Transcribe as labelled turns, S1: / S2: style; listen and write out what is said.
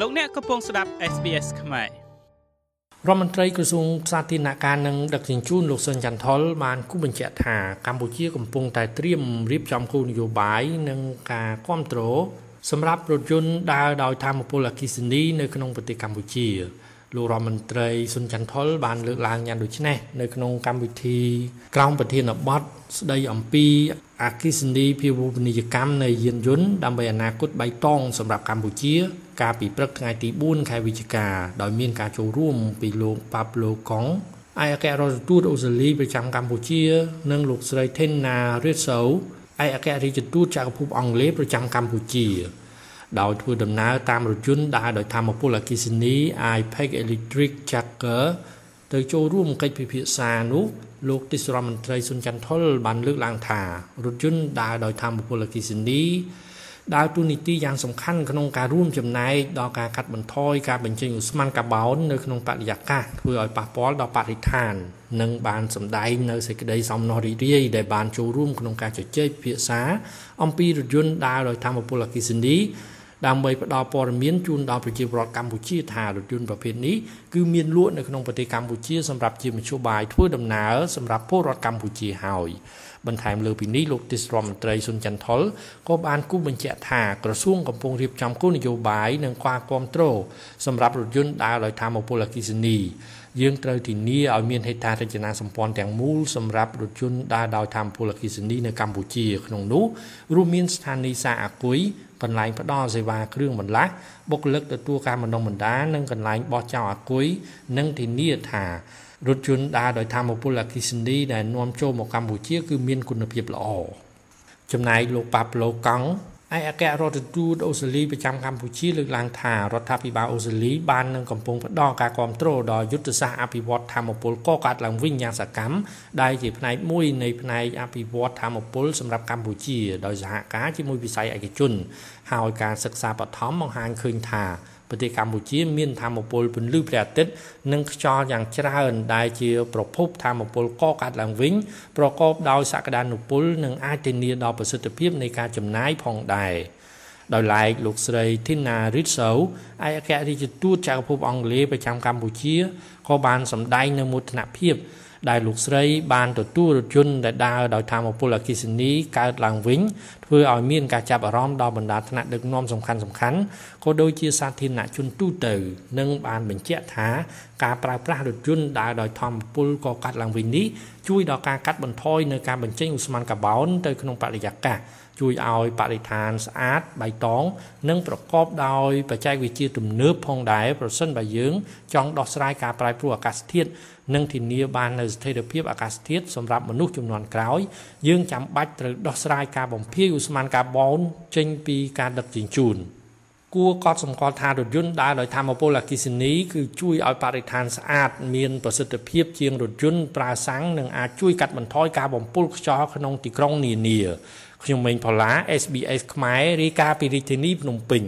S1: លោកអ្នកកំពុងស្ដាប់ SBS ខ្មែរ
S2: រដ្ឋមន្ត្រីក្រសួងសាធារណការនិងដឹកជញ្ជូនលោកសុនចន្ទថុលបានគូបញ្ជាក់ថាកម្ពុជាកំពុងតែត្រៀមរៀបចំគោលនយោបាយនិងការគ្រប់គ្រងសម្រាប់រថយន្តដើរដោយធម្មពលអគ្គិសនីនៅក្នុងប្រទេសកម្ពុជាលោករដ្ឋមន្ត្រីសុនចន្ទថុលបានលើកឡើងយ៉ាងដូចនេះនៅក្នុងកម្មវិធីក្រោមប្រធានបទស្ដីអំពី អគិសនីភាវូបនីយកម្មនៃយានយន្តដើម្បីអនាគតបៃតងសម្រាប់កម្ពុជា កាលពីព្រឹកថ្ងៃទី4ខែវិច្ឆិកាដោយមានការចូលរួមពីលោកប៉ាប់ឡូកុងឯកអគ្គរដ្ឋទូតអូស្ត្រាលីប្រចាំកម្ពុជា និងលោកស្រី Thena Ritso ឯកអគ្គរដ្ឋទូតចក្រភពអង់គ្លេសប្រចាំកម្ពុជា ដោយធ្វើដំណើរតាមរថយន្តដើរដោយធម្មពលអគ្គិសនី iPack Electric Jacker ទៅចូលរួមកិច្ចពិភាក្សានោះលោកទេសរដ្ឋមន្ត្រីសុនចន្ទថុលបានលើកឡើងថារថយន្តដើរដោយធម្មពលអគ្គិសនីដើរតួនាទីយ៉ាងសំខាន់ក្នុងការរួមចំណែកដល់ការកាត់បន្ថយការបញ្ចេញឧស្ម័នកាបូននៅក្នុងបរិយាកាសធ្វើឲ្យប៉ះពាល់ដល់បរិស្ថាន និងបានសម្ដែងនៅសេចក្តីសំណោះរីករាយដែលបានចូលរួមក្នុងការជជែកពិភាក្សាអំពីរថយន្តដើរដោយធម្មពលអគ្គិសនី ដើម្បីផ្ដល់ព័ត៌មានជូនដល់ប្រជាពលរដ្ឋកម្ពុជាថារថយន្តប្រភេទនេះគឺមានលក់នៅក្នុងប្រទេសកម្ពុជាសម្រាប់ជាមធ្យោបាយធ្វើដំណើរសម្រាប់ពលរដ្ឋកម្ពុជាហើយបន្ថែមលើពីនេះលោកទេសរដ្ឋមន្ត្រីស៊ុនចន្ទថុលក៏បានគូបញ្ជាក់ថាក្រសួងកំពុងរៀបចំគោលនយោបាយនិងការគ្រប់គ្រងសម្រាប់រថយន្តដើរដោយធម្មពលអគ្គិសនី យើងត្រូវធានាឲ្យមានហេដ្ឋារចនាសម្ព័ន្ធទាំងមូលសម្រាប់រថយន្តដើរដោយធម្មពលអគ្គិសនីនៅកម្ពុជាក្នុងនោះរួមមានស្ថានីយ៍សារអាគុយកន្លែងផ្ដល់សេវាគ្រឿងបន្លាស់បុគ្គលិកទទួលការបណ្ដុះបណ្ដាលនិងកន្លែងបោះចោលអាគុយនិងធានាថារថយន្តដើរដោយធម្មពលអគ្គិសនីដែលនាំចូលមកកម្ពុជាគឺមានគុណភាពល្អចំណែកលោកប៉ាប្លូកង់ ឯអគ្គរដ្ឋទូតអូស្ត្រាលីប្រចាំកម្ពុជាលើកឡើងថារដ្ឋាភិបាលអូស្ត្រាលីបាននឹងកំពុងផ្ដល់ការគ្រប់គ្រងដល់យុទ្ធសាស្ត្រអភិវឌ្ឍធម្មពលកកាត់ឡើងវិញយ៉ាងសកម្មដែលជាផ្នែកមួយនៃផ្នែកអភិវឌ្ឍធម្មពលសម្រាប់កម្ពុជាដោយសហការជាមួយវិស័យឯកជនហើយការសិក្សាបឋមបង្ហាញឃើញថាប្រទេសកម្ពុជាមានធម្មពលពន្លឺព្រះអាទិត្យនិងខ្យល់យ៉ាងច្រើនដែលជាប្រភពធម្មពលកកើតឡើងវិញ ប្រកបដោយសក្តានុពលនិងអាចធានាដល់ប្រសិទ្ធភាពនៃការចំណាយផងដែរដោយឡែកលោកស្រី Tina Ritso ឯកអគ្គរដ្ឋទូតចក្រភពអង់គ្លេសប្រចាំកម្ពុជាក៏បានសម្ដែងនៅមោទនភាពដែលលោកស្រីបានទទួលរថយន្តដែលដើរដោយធម្មពលអគ្គិសនីកើតឡើងវិញធ្វើឲ្យមានការចាប់អារម្មណ៍ដល់បណ្ដាថ្នាក់ដឹកនាំសំខាន់សំខាន់ ក៏ដូចជាសាធារណជនទូទៅនិងបានបញ្ជាក់ថាការប្រើប្រាស់រថយន្តដើរដោយធម្មពលក៏កាត់ឡើងវិញនេះជួយដល់ការកាត់បន្ថយនៅការបញ្ចេញឧស្ម័នកាបូនទៅក្នុងបរិយាកាសជួយឲ្យបរិស្ថានស្អាតបៃតងនិងប្រកបដោយបច្ចេកវិទ្យាទំនើបផងដែរប្រសិនបើយើង ចង់ដោះស្រាយការប្រែប្រួលអាកាសធាតុនិងធានាបាននូវស្ថិរភាពអាកាសធាតុសម្រាប់មនុស្សជំនាន់ក្រោយយើងចាំបាច់ត្រូវដោះស្រាយការបំភាយឧស្ម័នកាបូនចេញពីការដឹកជញ្ជូន គួរកត់សម្គាល់ថារថយន្តដើរដោយធម្មពលអគ្គិសនីគឺជួយឲ្យបរិស្ថានស្អាតមានប្រសិទ្ធភាពជាងរថយន្តប្រើសាំងនិងអាចជួយកាត់បន្ថយការបំពុលខ្យល់ក្នុងទីក្រុងនានាខ្ញុំមេងផល្លា SBS ខ្មែររាយការណ៍ពីរាជធានីភ្នំពេញ